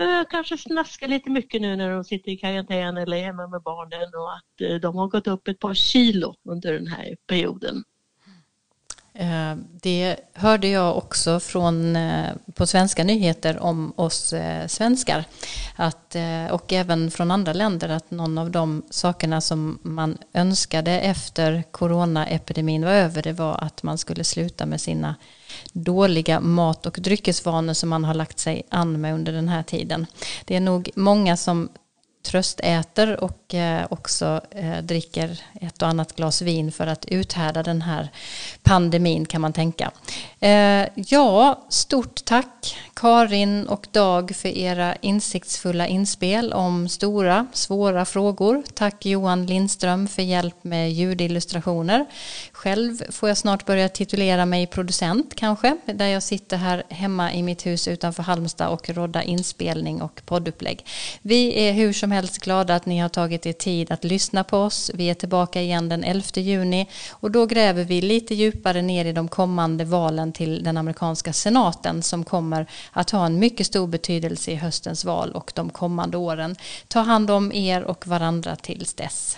eh, kanske snaskar lite mycket nu när de sitter i karantän eller är hemma med barnen och att eh, de har gått upp ett par kilo under den här perioden. Eh, det hörde jag också från, eh, på svenska nyheter om oss eh, svenskar. Att, och även från andra länder att någon av de sakerna som man önskade efter coronaepidemin var över det var att man skulle sluta med sina dåliga mat och dryckesvanor som man har lagt sig an med under den här tiden. Det är nog många som tröstäter och eh, också eh, dricker ett och annat glas vin för att uthärda den här pandemin kan man tänka. Eh, ja, stort tack Karin och Dag för era insiktsfulla inspel om stora, svåra frågor. Tack Johan Lindström för hjälp med ljudillustrationer. Själv får jag snart börja titulera mig producent kanske, där jag sitter här hemma i mitt hus utanför Halmstad och råddar inspelning och poddupplägg. Vi är hur som helst glada att ni har tagit er tid att lyssna på oss. Vi är tillbaka igen den 11 juni och då gräver vi lite djupare ner i de kommande valen till den amerikanska senaten som kommer att ha en mycket stor betydelse i höstens val och de kommande åren. Ta hand om er och varandra tills dess.